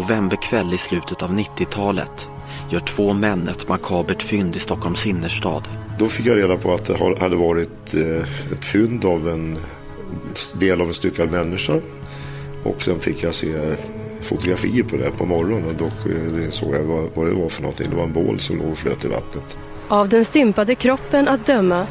novemberkväll i slutet av 90-talet gör två män ett makabert fynd i Stockholms innerstad. Då fick jag reda på att det hade varit eh, ett fynd av en del av en styckad människa. Och sen fick jag se fotografier på det på morgonen och då eh, insåg jag vad, vad det var för någonting. Det var en bål som låg och flöt i vattnet. Av den stympade kroppen att döma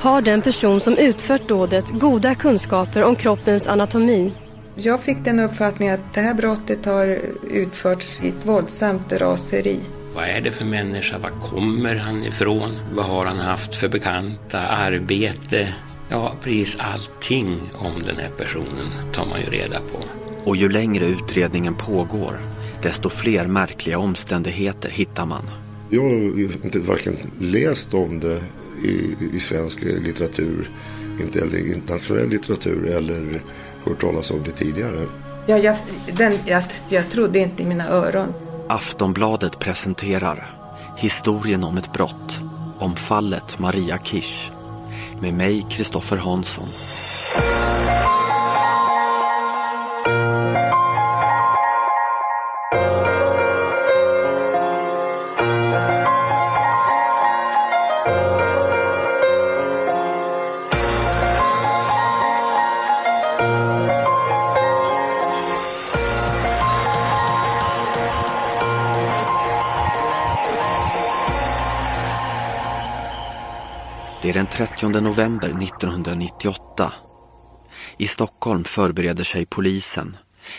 har den person som utfört dådet goda kunskaper om kroppens anatomi. Jag fick den uppfattningen att det här brottet har utförts i ett våldsamt raseri. Vad är det för människa? Var kommer han ifrån? Vad har han haft för bekanta? Arbete? Ja, precis allting om den här personen tar man ju reda på. Och ju längre utredningen pågår, desto fler märkliga omständigheter hittar man. Jag har inte varken läst om det i, i svensk litteratur, inte eller internationell litteratur eller hört talas om det tidigare. Ja, jag, den, jag, jag trodde inte i mina öron. Aftonbladet presenterar historien om ett brott, om fallet Maria Kish. Med mig, Kristoffer Hansson. Är den 30 november 1998. I Stockholm förbereder sig polisen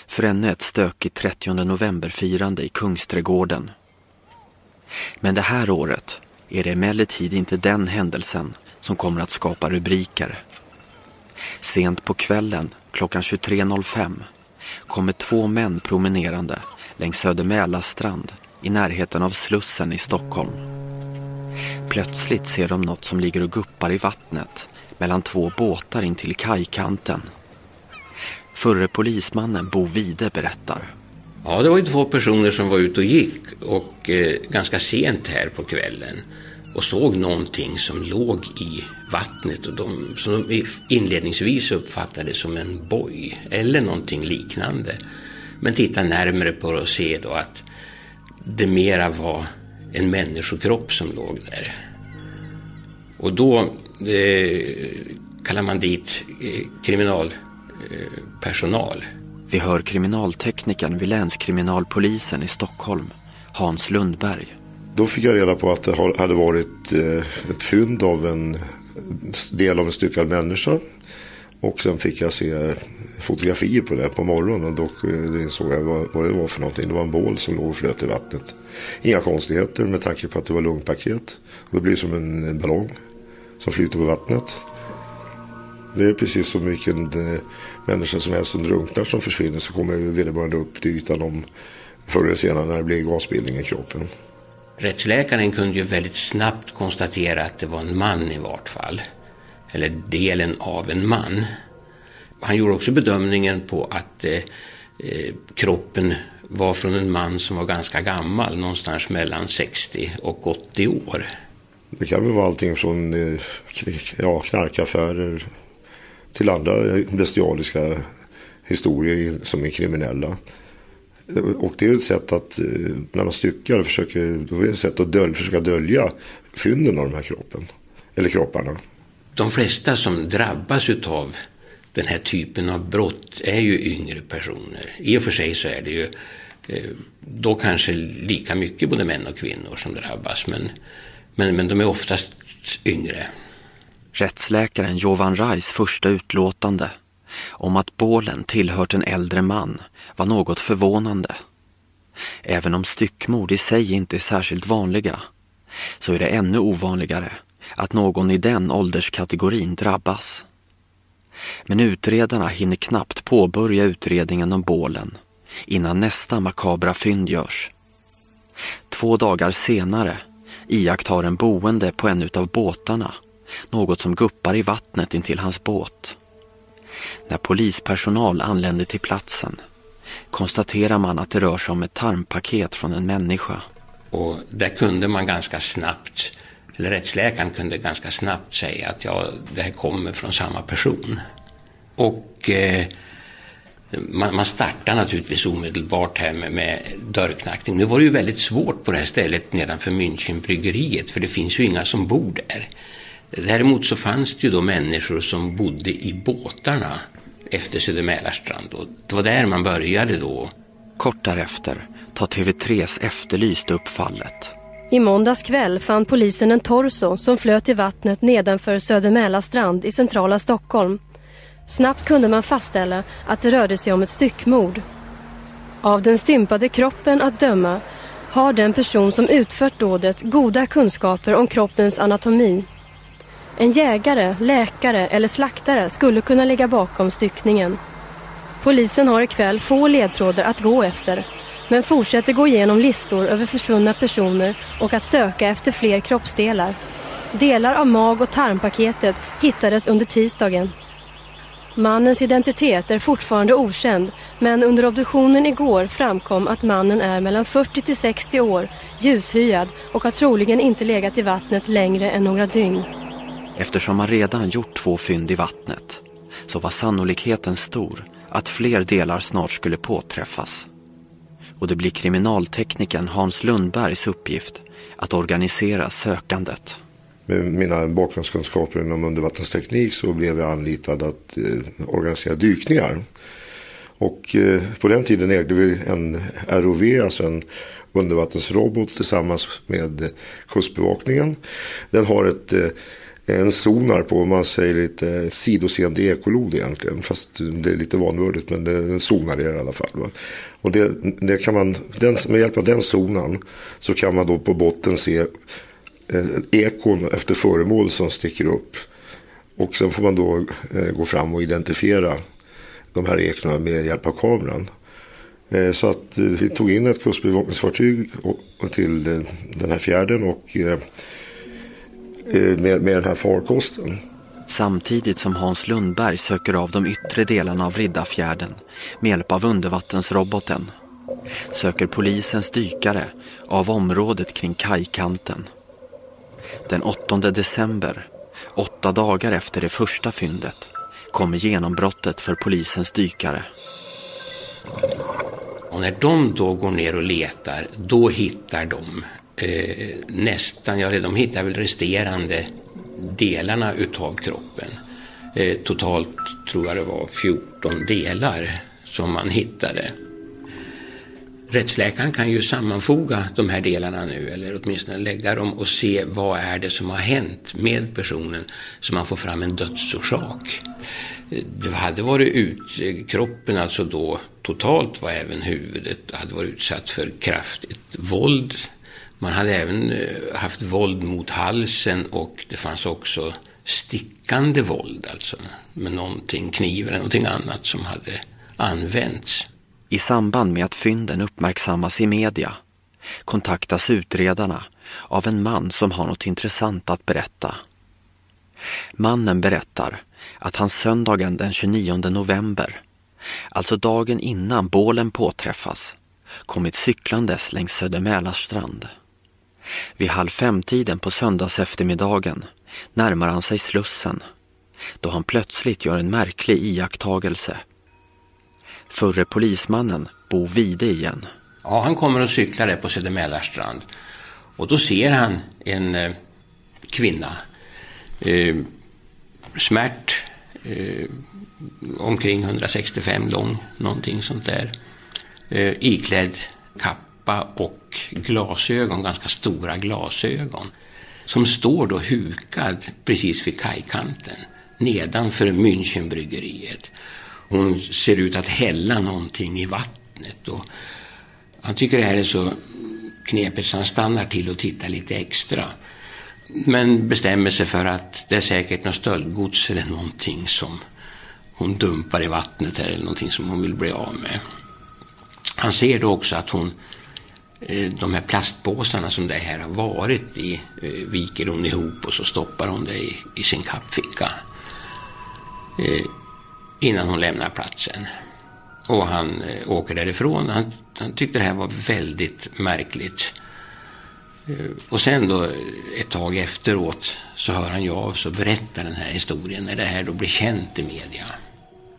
för ännu ett stökigt 30 november-firande i Kungsträdgården. Men det här året är det emellertid inte den händelsen som kommer att skapa rubriker. Sent på kvällen, klockan 23.05, kommer två män promenerande längs Söder Mälarstrand i närheten av Slussen i Stockholm. Plötsligt ser de något som ligger och guppar i vattnet mellan två båtar in till kajkanten. Förre polismannen Bo Vide berättar. Ja, det var ju två personer som var ute och gick och eh, ganska sent här på kvällen och såg någonting som låg i vattnet och de, som de inledningsvis uppfattade som en boj eller någonting liknande. Men titta närmare på det och se då att det mera var en människokropp som låg där. Och då eh, kallar man dit eh, kriminalpersonal. Eh, Vi hör kriminalteknikern vid länskriminalpolisen i Stockholm, Hans Lundberg. Då fick jag reda på att det hade varit eh, ett fynd av en del av en styckad människa. Och sen fick jag se fotografier på det på morgonen och då insåg eh, jag vad, det var för någonting. Det var en bål som låg och flöt i vattnet. Inga konstigheter med tanke på att det var lungpaket. Det blir som en ballong som flyter på vattnet. Det är precis som vilken eh, människa som helst som drunknar som försvinner så kommer vederbörande upp till ytan om förr eller senare när det blir gasbildning i kroppen. Rättsläkaren kunde ju väldigt snabbt konstatera att det var en man i vart fall. Eller delen av en man. Han gjorde också bedömningen på att eh, eh kroppen var från en man som var ganska gammal, någonstans mellan 60 och 80 år. Det kan väl vara allting från eh, ja, knarkaffärer till andra bestialiska historier som är kriminella. Eh, och det är ett sätt att när man styckar försöker, då är det ett sätt att dölja, försöka dölja fynden av de här kroppen. Eller kropparna. De flesta som drabbas av den här typen av brott är ju yngre personer. I och för sig så är det ju eh, då kanske lika mycket både män och kvinnor som drabbas. Men, men, men de är oftast yngre. Rättsläkaren Jovan Rais första utlåtande om att bålen tillhört en äldre man var något förvånande. Även om styckmord i sig inte är särskilt vanliga så är det ännu ovanligare att någon i den ålderskategorin drabbas. Men utredarna hinner knappt påbörja utredningen om bålen innan nästa makabra fynd görs. Två dagar senare iakttar en boende på en utav båtarna något som guppar i vattnet intill hans båt. När polispersonal anländer till platsen konstaterar man att det rör sig om ett tarmpaket från en människa. Och där kunde man ganska snabbt, eller rättsläkaren kunde ganska snabbt säga att ja, det här kommer från samma person. Och eh, Man, man startar naturligtvis omedelbart här med, med dörrknackning. Nu var det ju väldigt svårt på det här stället nedanför Münchenbryggeriet för det finns ju inga som bor där. Däremot så fanns det ju då människor som bodde i båtarna efter Södermälarstrand och det var där man började då. Kort därefter tar TV3s Efterlyst upp fallet. I måndags kväll fann polisen en torso som flöt i vattnet nedanför Södermälarstrand i centrala Stockholm. Snabbt kunde man fastställa att det rörde sig om ett styckmord. Av den stympade kroppen att döma har den person som utfört dådet goda kunskaper om kroppens anatomi. En jägare, läkare eller slaktare skulle kunna ligga bakom styckningen. Polisen har ikväll få ledtrådar att gå efter men fortsätter gå igenom listor över försvunna personer och att söka efter fler kroppsdelar. Delar av mag- och tarmpaketet hittades under tisdagen. Mannens identitet är fortfarande okänd men under obduktionen igår framkom att mannen är mellan 40 till 60 år, ljushyad och har troligen inte legat i vattnet längre än några dygn. Eftersom man redan gjort två fynd i vattnet så var sannolikheten stor att fler delar snart skulle påträffas. Och det blir kriminalteknikern Hans Lundbergs uppgift att organisera sökandet. Med mina bakgrundskunskaper inom undervattensteknik så blev jag anlitad att eh, organisera dykningar. Och eh, på den tiden ägde vi en ROV, alltså en undervattensrobot tillsammans med Kustbevakningen. Den har ett eh, en sonar på, om man säger lite sidoseende ekolod egentligen. Fast det är lite vanvördigt men det är en sonar i alla fall. Va? Och det, det kan man, den, med hjälp av den sonan så kan man då på botten se eh, ekon efter föremål som sticker upp. Och sen får man då eh, gå fram och identifiera de här ekona med hjälp av kameran. Eh, så att eh, vi tog in ett kustbevakningsfartyg till eh, den här fjärden och eh, med, med den här farkosten. Samtidigt som Hans Lundberg söker av de yttre delarna av Riddarfjärden med hjälp av undervattensroboten söker polisens dykare av området kring kajkanten. Den 8 december, åtta dagar efter det första fyndet, kommer genombrottet för polisens dykare. Och när de då går ner och letar, då hittar de eh, nästan, ja de hittar väl resterande delarna utav kroppen. Eh, totalt tror jag det var 14 delar som man hittade. Rättsläkaren kan ju sammanfoga de här delarna nu eller åtminstone lägga dem och se vad är det som har hänt med personen så man får fram en dödsorsak. Eh, det hade varit ut, kroppen alltså då totalt var även huvudet hade varit utsatt för kraftigt våld man hade även eh, haft våld mot halsen och det fanns också stickande våld, alltså med någonting, kniv eller någonting annat som hade använts. I samband med att fynden uppmärksammas i media kontaktas utredarna av en man som har något intressant att berätta. Mannen berättar att han söndagen den 29 november, alltså dagen innan bålen påträffas, kommit cyklandes längs Södermälarstrand. Vid halv fem-tiden på söndags eftermiddagen närmar han sig Slussen då han plötsligt gör en märklig iakttagelse. Förre polismannen Bo Vide igen. Ja, han kommer och cyklar där på Södermälarstrand och då ser han en eh, kvinna eh, smärt eh, omkring 165 lång, någonting sånt där. Eh, iklädd kapp kappa och glasögon, ganska stora glasögon. Som står då hukad precis vid kajkanten nedanför Münchenbryggeriet. Hon ser ut att hälla någonting i vattnet. Och han tycker det här är så knepigt så han stannar till och tittar lite extra. Men bestämmer sig för att det är säkert något stöldgods eller någonting som hon dumpar i vattnet här eller någonting som hon vill bli av med. Han ser då också att hon Eh, de här plastpåsarna som det här har varit i eh, viker hon ihop och så stoppar hon det i, i sin kappficka eh, innan hon lämnar platsen. Och han åker därifrån. Han, han tyckte det här var väldigt märkligt. Och sen då ett tag efteråt så hör han ju av sig och berättar den här historien när det här då blir känt i media.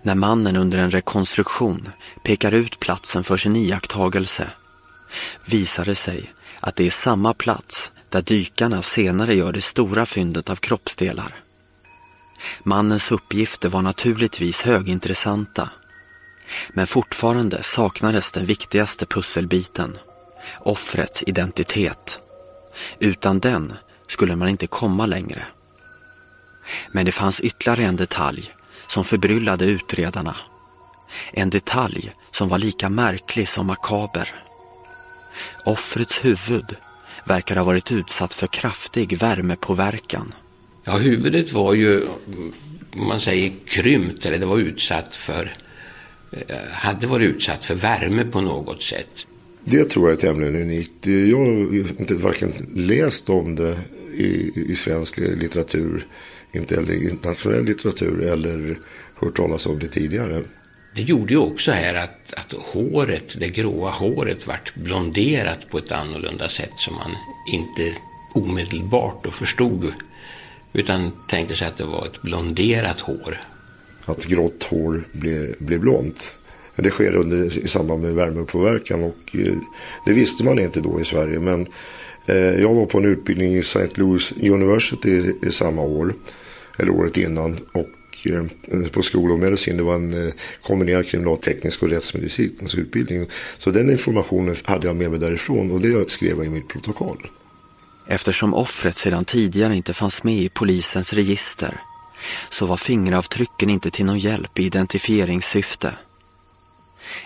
När mannen under en rekonstruktion pekar ut platsen för sin iakttagelse visar det sig att det är samma plats där dykarna senare gör det stora fyndet av kroppsdelar. Mannens uppgifter var naturligtvis högintressanta men fortfarande saknades den viktigaste pusselbiten, offrets identitet. Utan den skulle man inte komma längre. Men det fanns ytterligare en detalj som förbryllade utredarna. En detalj som var lika märklig som makaber. Offrets huvud verkar ha varit utsatt för kraftig värmepåverkan. Ja, huvudet var ju, om man säger krympt, eller det var utsatt för, eh, hade varit utsatt för värme på något sätt. Det tror jag är tämligen unikt. Jag har inte varken läst om det i, i svensk litteratur, inte heller i internationell litteratur eller hört talas om det tidigare. Det gjorde ju också här att, att håret, det gråa håret vart blonderat på ett annorlunda sätt som man inte omedelbart då förstod. Utan tänkte sig att det var ett blonderat hår. Att grått hår blir, blir blont. Det sker under, i samband med värmepåverkan och eh, det visste man inte då i Sverige. Men eh, jag var på en utbildning i St. Louis University i, i samma år, eller året innan. Och Eh, på skola och medicin. Det var en eh, kombinerad kriminalteknisk och rättsmedicinsk alltså utbildning. Så den informationen hade jag med mig därifrån och det skrev jag i mitt protokoll. Eftersom offret sedan tidigare inte fanns med i polisens register så var fingeravtrycken inte till någon hjälp i identifieringssyfte.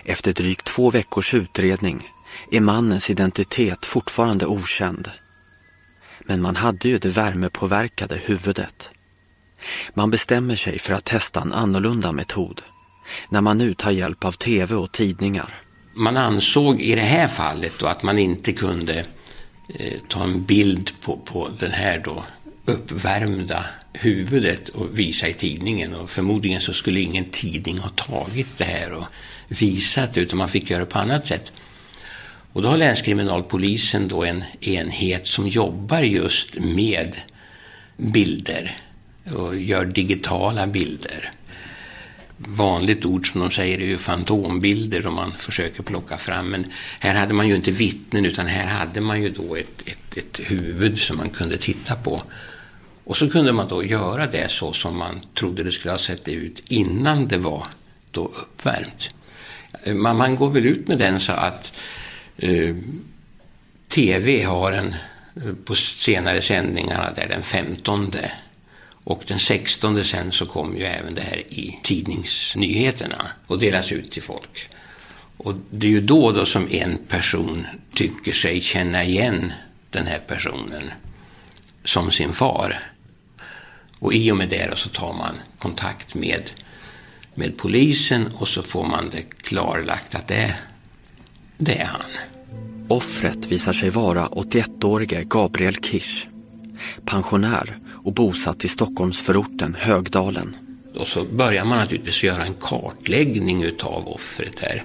Efter drygt två veckors utredning är mannens identitet fortfarande okänd. Men man hade ju det värmepåverkade huvudet. Man bestämmer sig för att testa en annorlunda metod när man nu tar hjälp av tv och tidningar. Man ansåg i det här fallet då att man inte kunde eh, ta en bild på, på den här då uppvärmda huvudet och visa i tidningen och förmodligen så skulle ingen tidning ha tagit det här och visat utan man fick göra det på annat sätt. Och då har länskriminalpolisen då en enhet som jobbar just med bilder och gör digitala bilder. Vanligt ord som de säger är ju fantombilder som man försöker plocka fram. Men här hade man ju inte vittnen utan här hade man ju då ett, ett, ett huvud som man kunde titta på. Och så kunde man då göra det så som man trodde det skulle ha sett ut innan det var då uppvärmt. Man, man går väl ut med den så att eh, TV har en, eh, på senare sändningarna där den 15 och den 16 sen så kom ju även det här i tidningsnyheterna och delas ut till folk. Och det är ju då, då som en person tycker sig känna igen den här personen som sin far. Och i och med det så tar man kontakt med, med polisen och så får man det klarlagt att det, det är han. Offret visar sig vara 81-årige Gabriel Kisch. Pensionär och bosatt i Stockholmsförorten Högdalen. Och så börjar man naturligtvis göra en kartläggning utav offret här.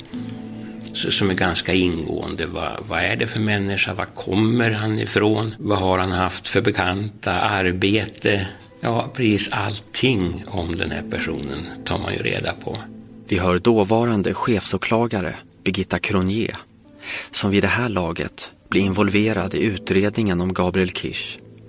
Som är ganska ingående. Vad, vad är det för människa? Var kommer han ifrån? Vad har han haft för bekanta? Arbete? Ja, precis allting om den här personen tar man ju reda på. Vi hör dåvarande chefsåklagare Birgitta Cronier som vid det här laget blir involverad i utredningen om Gabriel Kish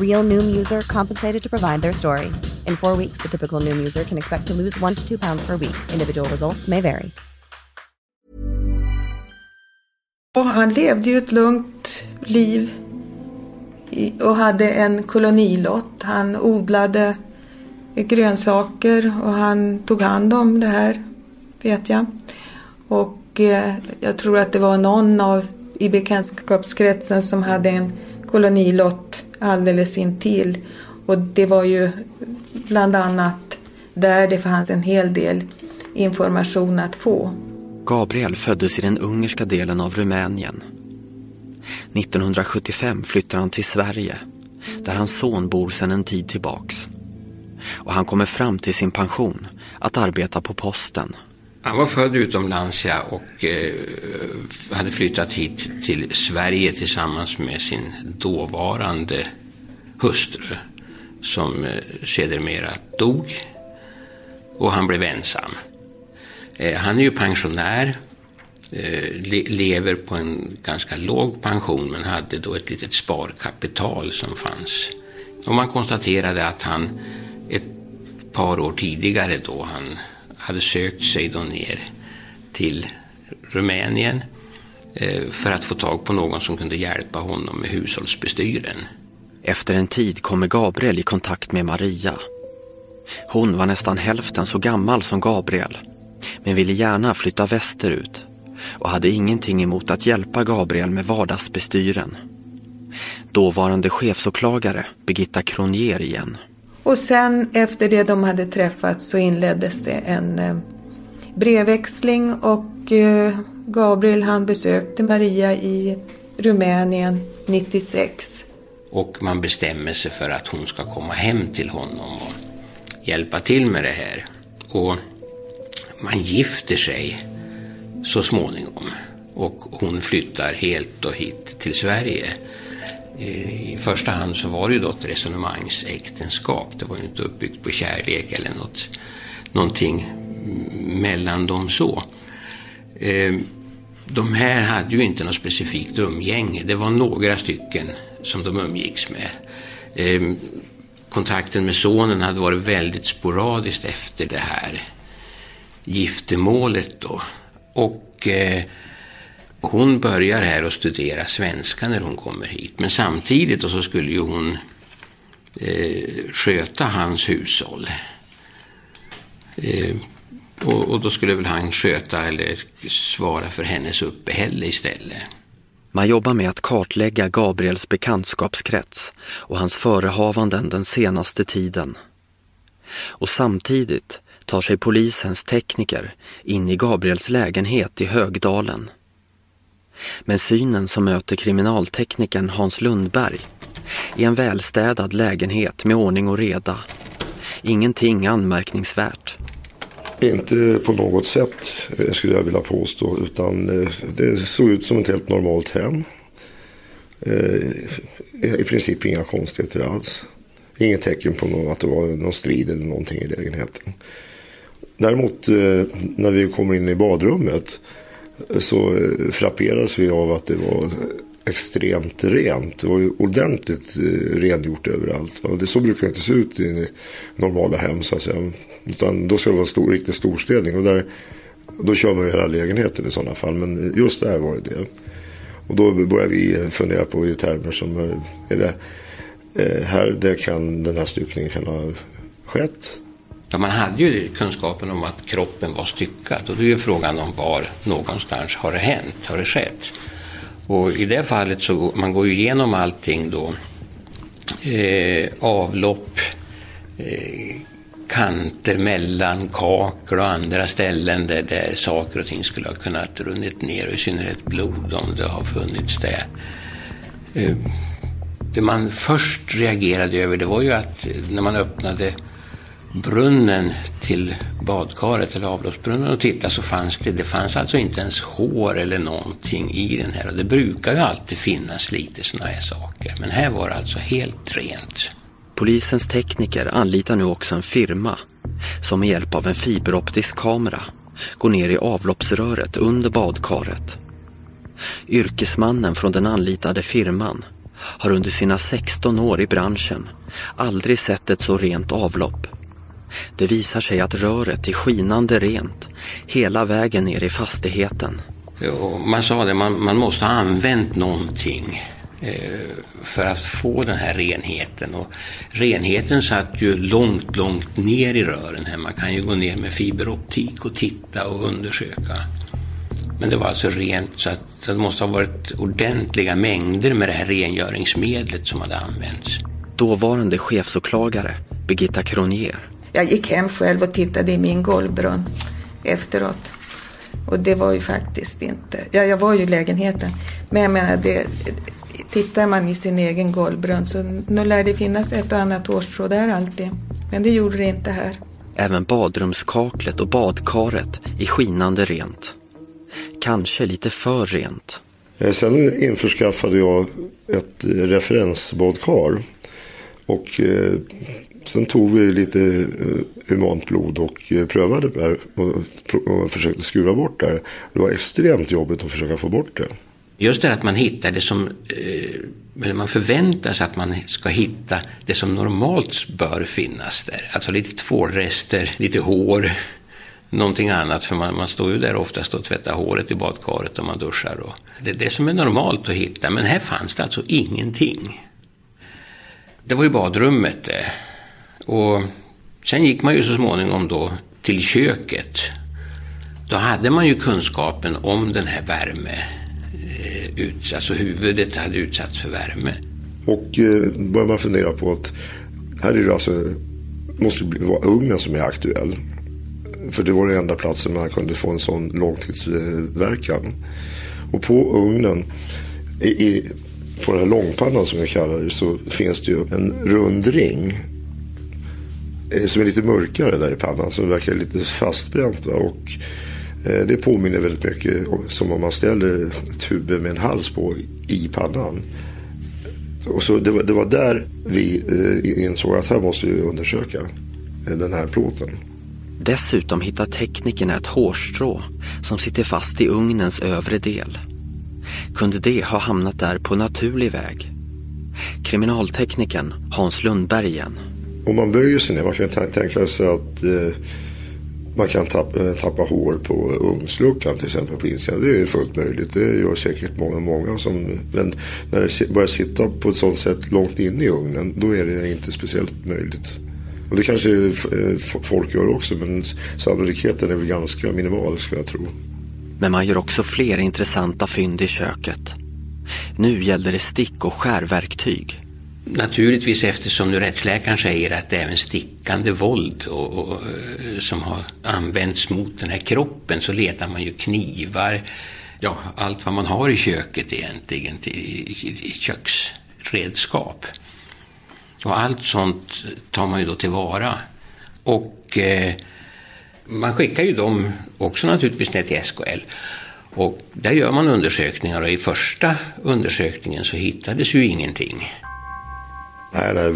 Real Noom user compensated to provide their story. In four weeks, the typical Noom user can expect to lose one to two pounds per week. Individual results may vary. Och han levde ju ett lugnt liv och hade en kolonilott. Han odlade grönsaker och han tog hand om det här, vet jag. Och eh, jag tror att det var någon av i bekantskapskretsen som hade en kolonilott alldeles intill. Och det var ju bland annat där det fanns en hel del information att få. Gabriel föddes i den ungerska delen av Rumänien. 1975 flyttar han till Sverige där hans son bor sedan en tid tillbaks. Och han kommer fram till sin pension att arbeta på posten. Han var född utomlands ja, och eh, hade flyttat hit till Sverige tillsammans med sin dåvarande hustru som eh, sedermera dog och han blev ensam. Eh, han är ju pensionär, eh, le lever på en ganska låg pension men hade då ett litet sparkapital som fanns. Och man konstaterade att han ett par år tidigare då han hade sökt sig då ner till Rumänien eh, för att få tag på någon som kunde hjälpa honom med hushållsbestyren. Efter en tid kommer Gabriel i kontakt med Maria. Hon var nästan hälften så gammal som Gabriel men ville gärna flytta västerut och hade ingenting emot att hjälpa Gabriel med vardagsbestyren. Dåvarande chefsåklagare Birgitta Kronier igen. Och sen efter det de hade träffats så inleddes det en eh, brevväxling och eh, Gabriel han besökte Maria i Rumänien 96. Och man bestämmer sig för att hon ska komma hem till honom och hjälpa till med det här. Och man gifter sig så småningom. Och hon flyttar helt och hit till Sverige. Eh, I första hand så var det ju då ett resonemangsäktenskap. Det var ju inte uppbyggt på kärlek eller något, någonting mellan dem så. Eh, de här hade ju inte något specifikt umgänge. Det var några stycken som de umgicks med. Eh, kontakten med sonen hade varit väldigt sporadiskt efter det här giftermålet då. Och eh, hon börjar här och studera svenska när hon kommer hit. Men samtidigt så skulle ju hon eh, sköta hans hushåll. Eh, och, och, då skulle väl han sköta eller svara för hennes uppehälle istället. Man jobbar med att kartlägga Gabriels bekantskapskrets och hans förehavanden den senaste tiden. Och samtidigt tar sig polisens tekniker in i Gabriels lägenhet i Högdalen. Men synen som möter kriminalteknikern Hans Lundberg i en välstädad lägenhet med ordning och reda. Ingenting anmärkningsvärt. Inte på något sätt eh, skulle jag vilja påstå utan eh, det såg ut som ett helt normalt hem. Eh, I princip inga konstigheter alls. Inget tecken på att det var någon strid eller någonting i lägenheten. Däremot när vi kommer in i badrummet så eh, frapperas vi av att det var extremt rent. Det var ju ordentligt eh, rengjort överallt. Det så brukar det inte se ut i normala hem så att säga. Utan då ska det vara stor, riktig storstädning. Och där, då kör man ju hela lägenheten i sådana fall. Men just där var det det. Och då börjar vi fundera på i termer som eh, är det här det kan den här styckningen kan ha skett. Ja, man hade ju kunskapen om att kroppen var styckad och då är ju frågan om var någonstans har det hänt, har det skett? Och i det fallet så man går ju igenom allting då. Eh, avlopp, eh, kanter mellan kakel och andra ställen där, där saker och ting skulle ha kunnat runnit ner och i synnerhet blod om det har funnits där. Eh, det man först reagerade över det var ju att när man öppnade brunnen till badkaret eller avloppsbrunnen och titta så fanns det, det fanns alltså inte ens hår eller någonting i den här och det brukar ju alltid finnas lite sådana här saker men här var det alltså helt rent. Polisens tekniker anlitar nu också en firma som med hjälp av en fiberoptisk kamera går ner i avloppsröret under badkaret. Yrkesmannen från den anlitade firman har under sina 16 år i branschen aldrig sett ett så rent avlopp det visar sig att röret är skinande rent hela vägen ner i fastigheten. Jo, man sa det, man, man måste ha använt någonting eh, för att få den här renheten. Och renheten satt ju långt, långt ner i rören här. Man kan ju gå ner med fiberoptik och titta och undersöka. Men det var alltså rent så att det måste ha varit ordentliga mängder med det här rengöringsmedlet som hade använts. Dåvarande chefsåklagare Birgitta Kronier jag gick hem själv och tittade i min golvbrunn. efteråt. Och det var ju faktiskt inte, ja jag var ju i lägenheten. Men jag menar, det, tittar man i sin egen golvbrunn så nu lär det finnas ett och annat hårstrå där alltid. Men det gjorde det inte här. Även badrumskaklet och badkaret är skinande rent. Kanske lite för rent. Eh, sen införskaffade jag ett referensbadkar. Och eh, sen tog vi lite eh, humant blod och eh, prövade det och, och försökte skura bort det. Det var extremt jobbigt att försöka få bort det. Just det att man hittar det som, eh, eller man förväntar sig att man ska hitta det som normalt bör finnas där. Alltså lite tvålrester, lite hår, någonting annat. För man, man står ju där oftast och tvättar håret i badkaret och man duschar. Och det är det som är normalt att hitta. Men här fanns det alltså ingenting. Det var ju badrummet det. Och sen gick man ju så småningom då till köket. Då hade man ju kunskapen om den här värme eh, ut, alltså huvudet hade utsatts för värme. Och eh, börjar man fundera på att här är det alltså, måste det vara ugnen som är aktuell. För det var den enda platsen man kunde få en sån långtidsverkan. Och på ugnen, i, i, på den här långpannan som jag kallar det, så finns det ju en rund ring. Eh, som är lite mörkare där i pannan, som verkar lite fastbränt. Va? Och Eh, det påminner väldigt mycket som om man ställer tuben med en hals på i pannan. Och så det, var, det var där vi eh, insåg att här måste vi undersöka eh, den här plåten. Dessutom hittar teknikerna ett hårstrå som sitter fast i ugnens övre del. Kunde det ha hamnat där på naturlig väg? Kriminalteknikern Hans Lundberg igen. Om man böjer sig ner, man kan tänka sig att eh, man kan tappa, eh, tappa hår på ugnsluckan till exempel på insidan. Det är fullt möjligt. Det gör säkert många, många. Som, men när det börjar sitta på ett sånt sätt långt in i ugnen då är det inte speciellt möjligt. Och det kanske eh, folk gör också men sannolikheten är väl ganska minimal skulle jag tro. Men man gör också fler intressanta fynd i köket. Nu gällde det stick och skärverktyg. Naturligtvis eftersom nu rättsläkaren säger att det är även stickande våld och, och, eh, som har använts mot den här kroppen så letar man ju knivar, ja allt vad man har i köket egentligen till, i köksredskap. Och allt sånt tar man ju då tillvara. Och eh, man skickar ju dem också naturligtvis ner till SKL. Och där gör man undersökningar och i första undersökningen så hittades ju ingenting. Nej, nej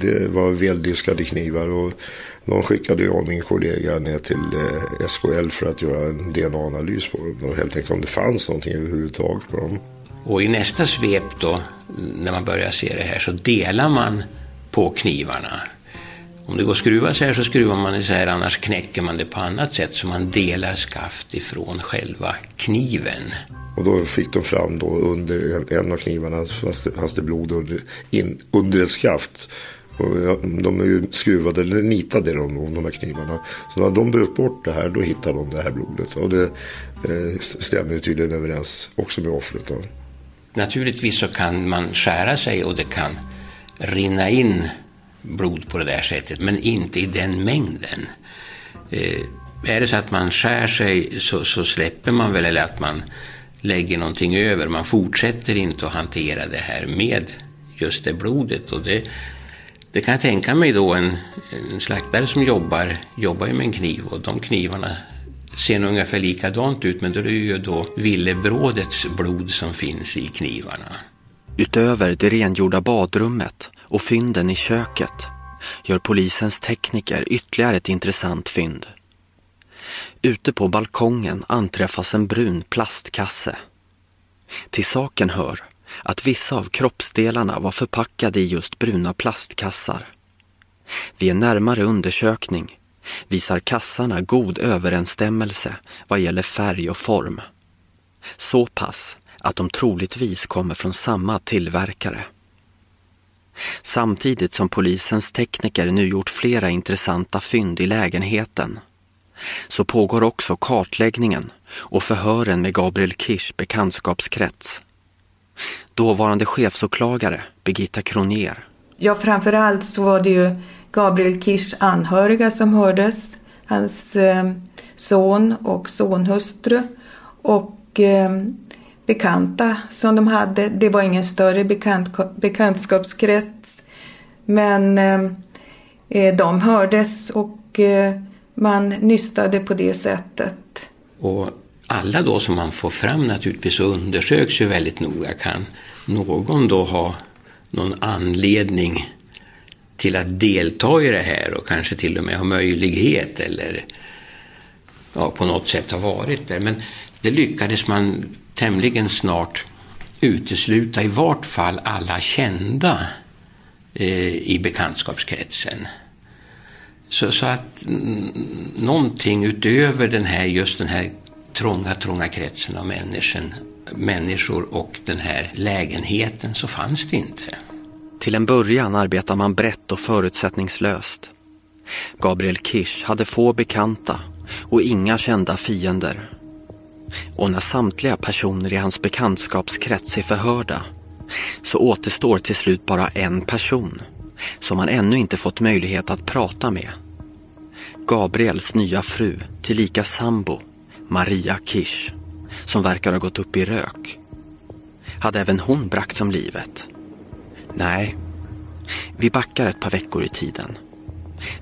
det var väldiskade knivar och de skickade jag och min kollega ner till eh, SKL för att göra en DNA-analys på dem. Och helt enkelt om det fanns någonting överhuvudtaget på dem. Och i nästa svep då, när man börjar se det här, så delar man på knivarna. Om det går att skruva så här så skruvar man isär, annars knäcker man det på annat sätt så man delar skaft ifrån själva kniven. Och då fick de fram då under en, en av knivarna fanns det blod under, in, under ett skaft. Och de är ju skruvade eller nitade de, de här knivarna. Så när de bröt bort det här då hittade de det här blodet. Och det eh, stämmer tydligen överens också med offret. Då. Naturligtvis så kan man skära sig och det kan rinna in blod på det där sättet. Men inte i den mängden. Eh, är det så att man skär sig så, så släpper man väl eller att man lägger någonting över. Man fortsätter inte att hantera det här med just det blodet. Och det, det kan jag tänka mig då en, en slaktare som jobbar, jobbar med en kniv och de knivarna ser nog ungefär likadant ut men då är det ju då villebrådets blod som finns i knivarna. Utöver det rengjorda badrummet och fynden i köket gör polisens tekniker ytterligare ett intressant fynd. Ute på balkongen anträffas en brun plastkasse. Till saken hör att vissa av kroppsdelarna var förpackade i just bruna plastkassar. Vid en närmare undersökning visar kassarna god överensstämmelse vad gäller färg och form. Så pass att de troligtvis kommer från samma tillverkare. Samtidigt som polisens tekniker nu gjort flera intressanta fynd i lägenheten så pågår också kartläggningen och förhören med Gabriel Kirsch bekantskapskrets. Dåvarande chefsåklagare Birgitta Kroner. Ja, framförallt så var det ju Gabriel Kirsch anhöriga som hördes. Hans eh, son och sonhustru. Och eh, bekanta som de hade. Det var ingen större bekant, bekantskapskrets. Men eh, eh de hördes och eh, man nystade på det sättet. Och alla då som man får fram naturligtvis undersöks ju väldigt noga. Kan någon då ha någon anledning till att delta i det här och kanske till och med ha möjlighet eller ja, på något sätt ha varit där. Men det lyckades man tämligen snart utesluta i vart fall alla kända eh, i bekantskapskretsen. Så, så att någonting utöver den här, just den här trånga, trånga kretsen av människan, människor och den här lägenheten så fanns det inte. Till en början arbetar man brett och förutsättningslöst. Gabriel Kirsch hade få bekanta och inga kända fiender. Och när samtliga personer i hans bekantskapskrets är förhörda så återstår till slut bara en person som han ännu inte fått möjlighet att prata med. Gabriels nya fru, tillika sambo, Maria Kirsch, som verkar ha gått upp i rök. Hade även hon bragts om livet? Nej, vi backar ett par veckor i tiden.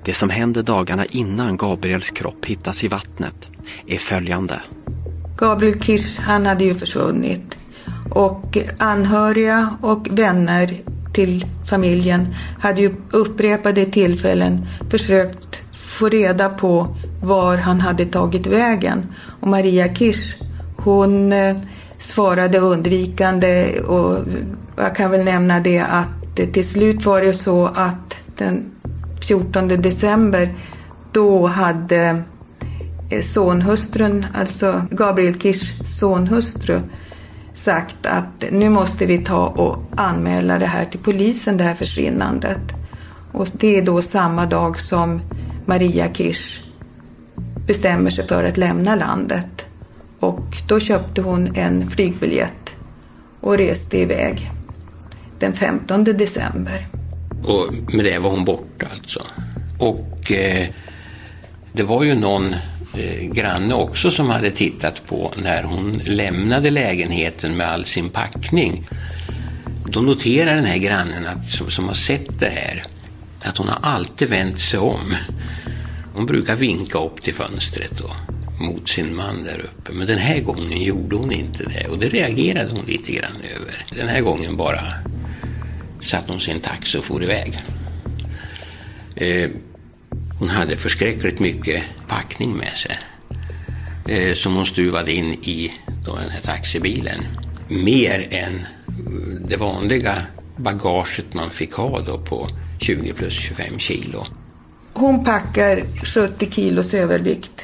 Det som händer dagarna innan Gabriels kropp hittas i vattnet är följande. Gabriel Kirsch, han hade ju försvunnit. Och anhöriga och vänner till familjen hade ju upprepade tillfällen försökt få reda på var han hade tagit vägen. Och Maria Kirsch, hon eh, svarade undvikande och jag kan väl nämna det att till slut var det så att den 14 december då hade eh, sonhustrun, alltså Gabriel Kirschs sonhustru, sagt att nu måste vi ta och anmäla det här till polisen, det här försvinnandet. Och det är då samma dag som Maria Kirsch bestämmer sig för att lämna landet. Och då köpte hon en flygbiljett och reste iväg den 15 december. Och med det var hon borta alltså. Och eh, det var ju någon Eh, granne också som hade tittat på när hon lämnade lägenheten med all sin packning. Då noterar den här grannen att, som, som har sett det här att hon har alltid vänt sig om. Hon brukar vinka upp till fönstret då, mot sin man där uppe. Men den här gången gjorde hon inte det och det reagerade hon lite grann över. Den här gången bara satte hon sig i en taxi och for iväg. Eh, hon hade förskräckligt mycket packning med sig eh, som hon stuvade in i då, den här taxibilen. Mer än mm, det vanliga bagaget man fick ha då på 20 plus 25 kilo. Hon packar 70 kilos övervikt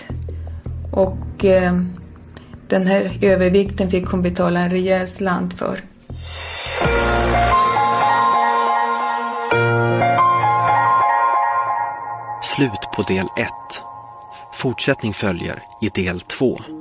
och eh, den här övervikten fick hon betala en rejäl slant för. Slut på del 1. Fortsättning följer i del 2.